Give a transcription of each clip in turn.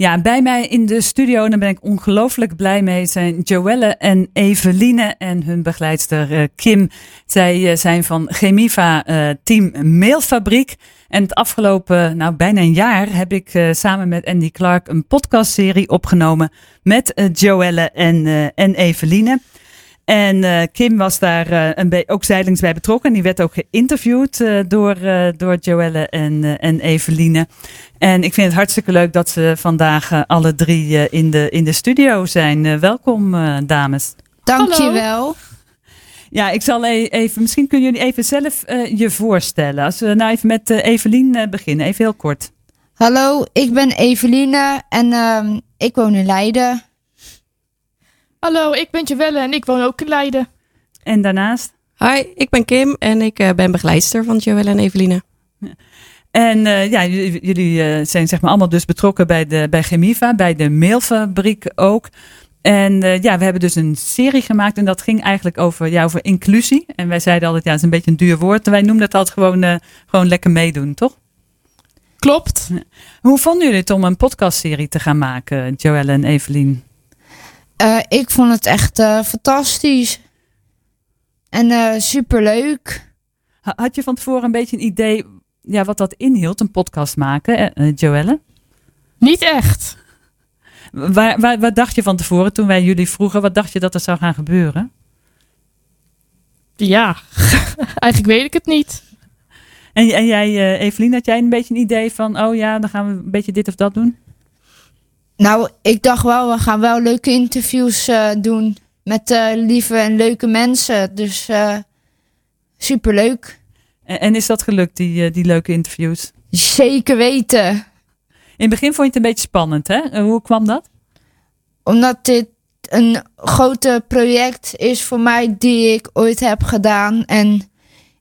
Ja, bij mij in de studio, en daar ben ik ongelooflijk blij mee, zijn Joelle en Eveline en hun begeleidster uh, Kim. Zij uh, zijn van Chemiva uh, Team Mailfabriek. En het afgelopen, nou bijna een jaar, heb ik samen met Andy Clark een podcastserie opgenomen met Joelle en, en Eveline. En uh, Kim was daar uh, een ook zijdelings bij betrokken. Die werd ook geïnterviewd uh, door, door Joelle en, en Eveline. En ik vind het hartstikke leuk dat ze vandaag alle drie in, de, in de studio zijn. welkom, dames. Dankjewel. Ja, ik zal e-, even, misschien kunnen jullie even zelf je voorstellen. Als we nou even met Eveline beginnen, even heel kort. Hallo, ik ben Eveline en ehm, ik woon in Leiden. Hallo, ik ben Jewelle en ik woon ook in Leiden. En daarnaast? Hi, ik ben Kim en ik uh, ben begeleidster van Joelle en Eveline. En uh, ja, jullie, uh, zijn zeg maar allemaal dus betrokken bij, de, bij Chemiva, bij de mailfabriek ook. En ja, we hebben dus een serie gemaakt en dat ging eigenlijk over, ja, over inclusie. En wij zeiden altijd, ja, het is een beetje een duur woord. En wij noemen dat altijd gewoon, gewoon lekker meedoen, toch? Klopt. Hoe vonden jullie het om een podcastserie te gaan maken, Joelle en Evelien? Uh, ik vond het echt uh, fantastisch. En uh, superleuk. Had je van tevoren een beetje een idee ja, wat dat inhield, een podcast maken, eh, Joelle? Niet echt. Waar, waar, wat dacht je van tevoren toen wij jullie vroegen? Wat dacht je dat er zou gaan gebeuren? Ja, eigenlijk weet ik het niet. En, en jij, Evelien, had jij een beetje een idee van, oh ja, dan gaan we een beetje dit of dat doen? Nou, ik dacht wel, we gaan wel leuke interviews uh, doen met uh, lieve en leuke mensen. Dus uh, superleuk. En, en is dat gelukt, die, die leuke interviews? Zeker weten. In het begin vond je het een beetje spannend, hè? Hoe kwam dat? Omdat dit een grote project is voor mij die ik ooit heb gedaan. En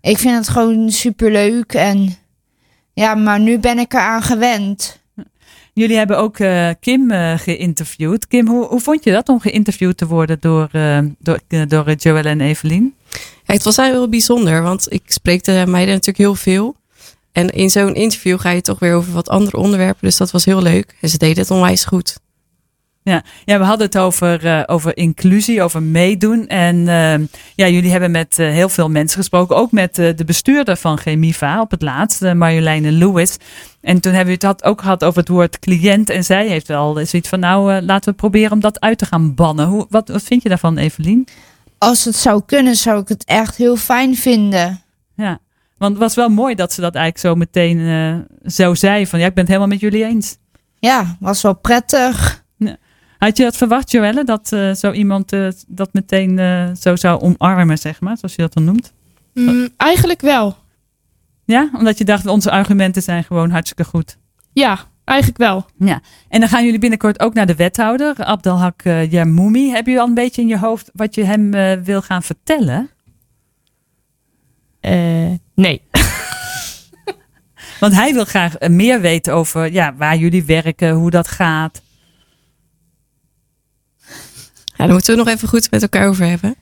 ik vind het gewoon superleuk. En ja, maar nu ben ik eraan gewend. Jullie hebben ook uh, Kim uh, geïnterviewd. Kim, hoe, hoe vond je dat om geïnterviewd te worden door, uh, door, door Joelle en Evelien? Ja, het was heel bijzonder, want ik spreek de meiden natuurlijk heel veel. En in zo'n interview ga je toch weer over wat andere onderwerpen. Dus dat was heel leuk. En ze deden het onwijs goed. Ja, ja we hadden het over, uh, over inclusie, over meedoen. En uh, ja, jullie hebben met uh, heel veel mensen gesproken. Ook met de bestuurder van Chemiva op het laatst, Marjoleine Lewis. En toen hebben we het ook gehad over het woord cliënt. En zij heeft wel zoiets van, nou, laten we proberen om dat uit te gaan bannen. Hoe, wat, wat vind je daarvan, Evelien? Als het zou kunnen, zou ik het echt heel fijn vinden. Ja, want het was wel mooi dat ze dat eigenlijk zo meteen zo zei. Van, ja, ik ben het helemaal met jullie eens. Ja, was wel prettig. Had je dat verwacht, Joelle, dat uh, zo iemand uh, dat meteen uh, zo zou omarmen, zeg maar, zoals je dat dan noemt? Mm, eigenlijk wel. Ja, omdat je dacht, onze argumenten zijn gewoon hartstikke goed. Ja, eigenlijk wel. Ja, en dan gaan jullie binnenkort ook naar de wethouder, Abdelhak uh. Heb je al een beetje in je hoofd wat je hem wil gaan vertellen? nee. Want hij wil graag meer weten over ja, waar jullie werken, hoe dat gaat. Ja, daar moeten we nog even goed met elkaar over hebben.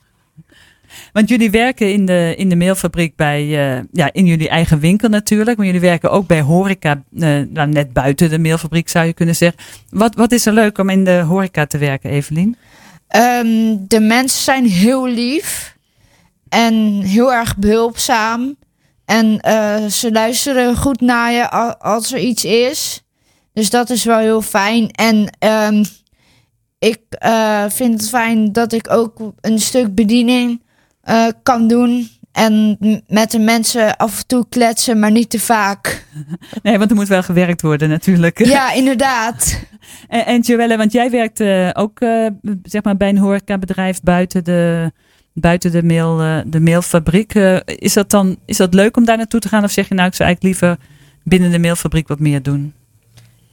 Want jullie werken in de, in de mailfabriek bij, uh, ja, in jullie eigen winkel natuurlijk. Maar jullie werken ook bij horeca, uh, nou, net buiten de mailfabriek zou je kunnen zeggen. Wat, wat is er leuk om in de horeca te werken, Evelien? Um, de mensen zijn heel lief en heel erg behulpzaam. En uh, ze luisteren goed naar je als er iets is. Dus dat is wel heel fijn. En um, ik uh, vind het fijn dat ik ook een stuk bediening uh, kan doen. En met de mensen af en toe kletsen, maar niet te vaak. Nee, want er moet wel gewerkt worden natuurlijk. Ja, inderdaad. en, en Joelle, want jij werkt uh, ook zeg maar bij een horecabedrijf buiten de, buiten de, mail, de mailfabriek. is, dat dan, is dat leuk om daar naartoe te gaan? Of zeg je nou, ik zou eigenlijk liever binnen de mailfabriek wat meer doen?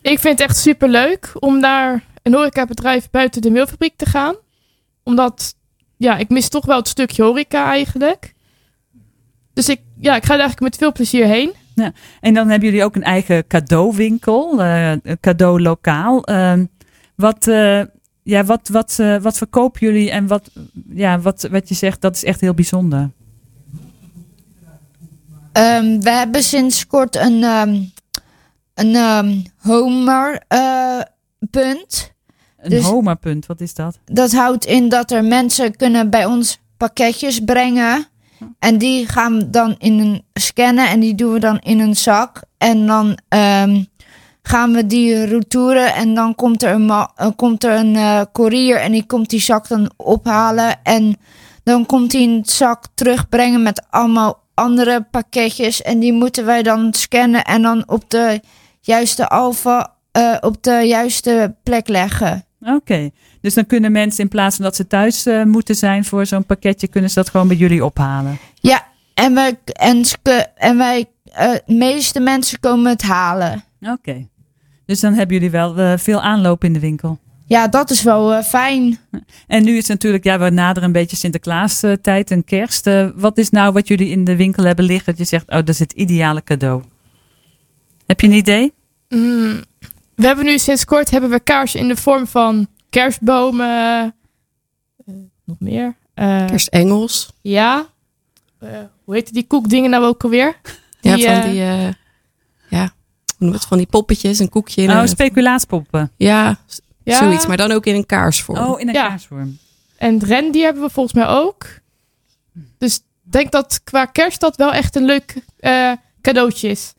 Ik vind het echt super leuk om daar een horecabedrijf buiten de mailfabriek te gaan. Omdat, ja, ik mis toch wel het stukje horeca eigenlijk. Dus ik, ja, ik ga er eigenlijk met veel plezier heen. Ja. En dan hebben jullie ook een eigen cadeauwinkel, uh, cadeau lokaal. Uh, wat, uh, ja, wat, wat, uh, wat verkopen jullie en wat, ja, wat, wat je zegt, dat is echt heel bijzonder. Um, we hebben sinds kort een, um, een um, Homer Homa-punt. Een Dus- Homa-punt, wat is dat? Dat houdt in dat er mensen kunnen bij ons pakketjes brengen. En die gaan we dan in een scannen en die doen we dan in een zak. En dan ehm, gaan we die retouren en dan komt er een, eh, komt er een courier en die komt die zak dan ophalen. En dan komt hij een zak terugbrengen met allemaal andere pakketjes. En die moeten wij dan scannen en dan op de juiste alfa, eh, op de juiste plek leggen. Oké, dus dan kunnen mensen in plaats van dat ze thuis eh, moeten zijn voor zo'n pakketje, kunnen ze dat gewoon bij jullie ophalen. Ja, en wij, en, en wij eh, de meeste mensen komen het halen. Oké, dus dan hebben jullie wel eh, veel aanloop in de winkel. Ja, dat is wel eh, fijn. En nu is het natuurlijk, ja, we naderen een beetje Sinterklaas tijd en kerst. Wat is nou wat jullie in de winkel hebben liggen dat je zegt, oh, dat is het ideale cadeau? Heb je een idee? Mm, we hebben nu sinds kort hebben we kaarsen in de vorm van kerstbomen. eh, nog meer. Eh, Kerstengels. Ja. Eh, hoe heet die koekdingen nou ook alweer? Ja, van die, eh, ja, hoe noem het? Van die poppetjes, een koekje. in Oh, een- speculaaspoppen. ja, Ja. zoiets. Maar dan ook in een kaarsvorm. Oh, in een Ja. kaarsvorm. En rendier hebben we volgens mij ook. Dus ik denk dat qua kerst dat wel echt een leuk eh, cadeautje is.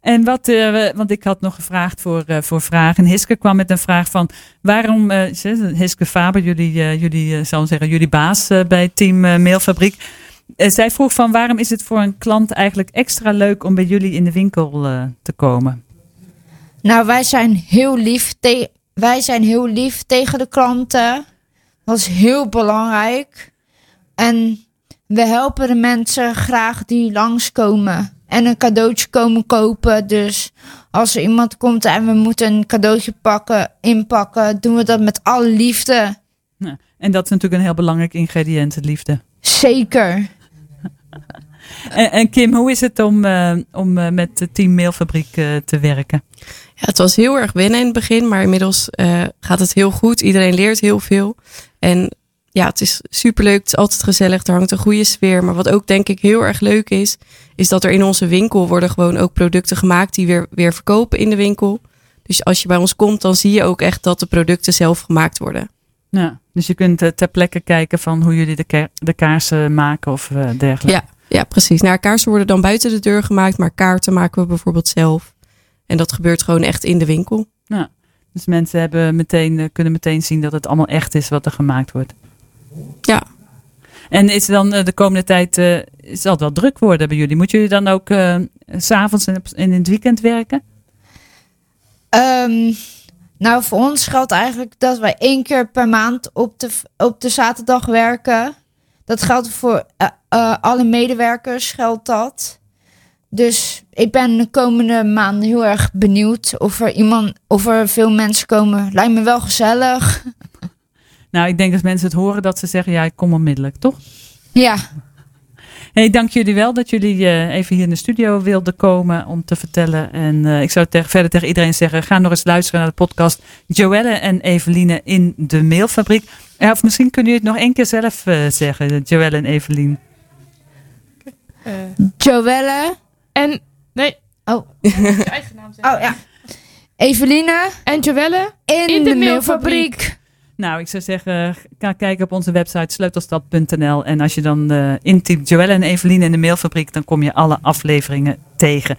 En wat, eh, want ik had nog gevraagd voor, eh, voor vragen. Hiske kwam met een vraag van waarom, eh, Hiske Faber, jullie, jullie zal zeggen, jullie baas bij Team Mailfabriek. Zij vroeg van waarom is het voor een klant eigenlijk extra leuk om bij jullie in de winkel te komen? Nou, wij zijn heel lief, wij zijn heel lief tegen de klanten. Dat is heel belangrijk. En we helpen de mensen graag die langskomen. En een cadeautje komen kopen. Dus als er iemand komt en we moeten een cadeautje pakken, inpakken, doen we dat met alle liefde. Nou, en dat is natuurlijk een heel belangrijk ingrediënt, het liefde. Zeker. En, en Kim, hoe is het om, eh, om eh, met de Team Mailfabriek eh, te werken? Ja, het was heel erg wennen in het begin, maar inmiddels eh, gaat het heel goed. Iedereen leert heel veel. En ja, het is superleuk. Het is altijd gezellig. Er hangt een goede sfeer. Maar wat ook denk ik heel erg leuk is, is dat er in onze winkel worden gewoon ook producten gemaakt die weer, weer verkopen in de winkel. Dus als je bij ons komt, dan zie je ook echt dat de producten zelf gemaakt worden. Ja, dus je kunt eh, ter plekke kijken van hoe jullie de, ka- de kaarsen maken of eh, dergelijke. Ja, ja, precies. Nou, kaarsen worden dan buiten de deur gemaakt, maar kaarten maken we bijvoorbeeld zelf. En dat gebeurt gewoon echt in de winkel. Dus mensen hebben meteen, eh, kunnen meteen zien dat het allemaal echt is wat er gemaakt wordt. Ja. En is dan eh, de komende tijd, eh, zal het wel druk worden bij jullie? Moeten jullie dan ook eh, s s'avonds en, in het weekend werken? Ehm, nou, voor ons geldt eigenlijk dat wij één keer per maand op de, op de zaterdag werken. Dat geldt voor alle medewerkers, geldt dat. Dus ik ben de komende maanden heel erg benieuwd of er, iemand, of er veel mensen komen. Lijkt me wel gezellig. Nou, ik denk als mensen het horen dat ze zeggen, ja, ik kom onmiddellijk, toch? Ja, Hey, dank jullie wel dat jullie eh, even hier in de studio wilden komen om te vertellen. En eh, ik zou tegen, verder tegen iedereen zeggen, ga nog eens luisteren naar de podcast Joelle en Eveline in de mailfabriek. Ja, of misschien kunnen jullie het nog één keer zelf eh, zeggen, Joelle en Eveline. Eh, Joelle. en, nee. Oh. Je eigen naam zeggen. Oh ja. Eveline En Joelle. in, In de, de mailfabriek. Nou, ik zou zeggen, ga kijken op onze website sleutelstad.nl. En als je dan eh intypt Joelle en Eveline in de mailfabriek, dan kom je alle afleveringen tegen.